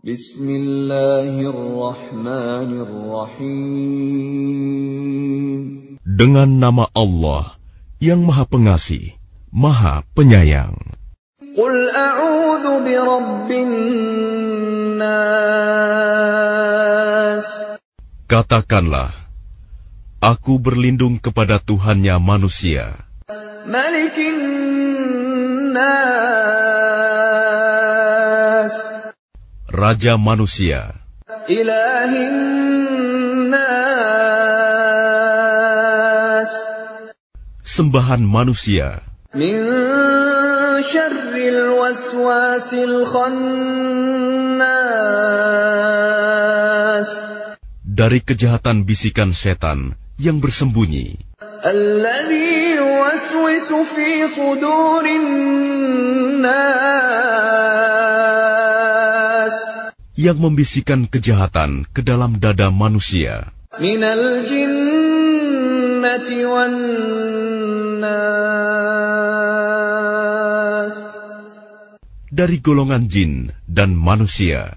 Bismillahirrahmanirrahim. Dengan nama Allah yang Maha Pengasih, Maha Penyayang. Qul a'udzu birabbin nas. Katakanlah, aku berlindung kepada Tuhannya manusia. Malikin nas. Raja manusia. Sembahan manusia. Min syarril waswasil khannas. Dari kejahatan bisikan setan yang bersembunyi. Alladhi yuwaswisu fi sudurin nas. Yang membisikkan kejahatan ke dalam dada manusia. Minal jinnati wan nas. Dari golongan jin dan manusia.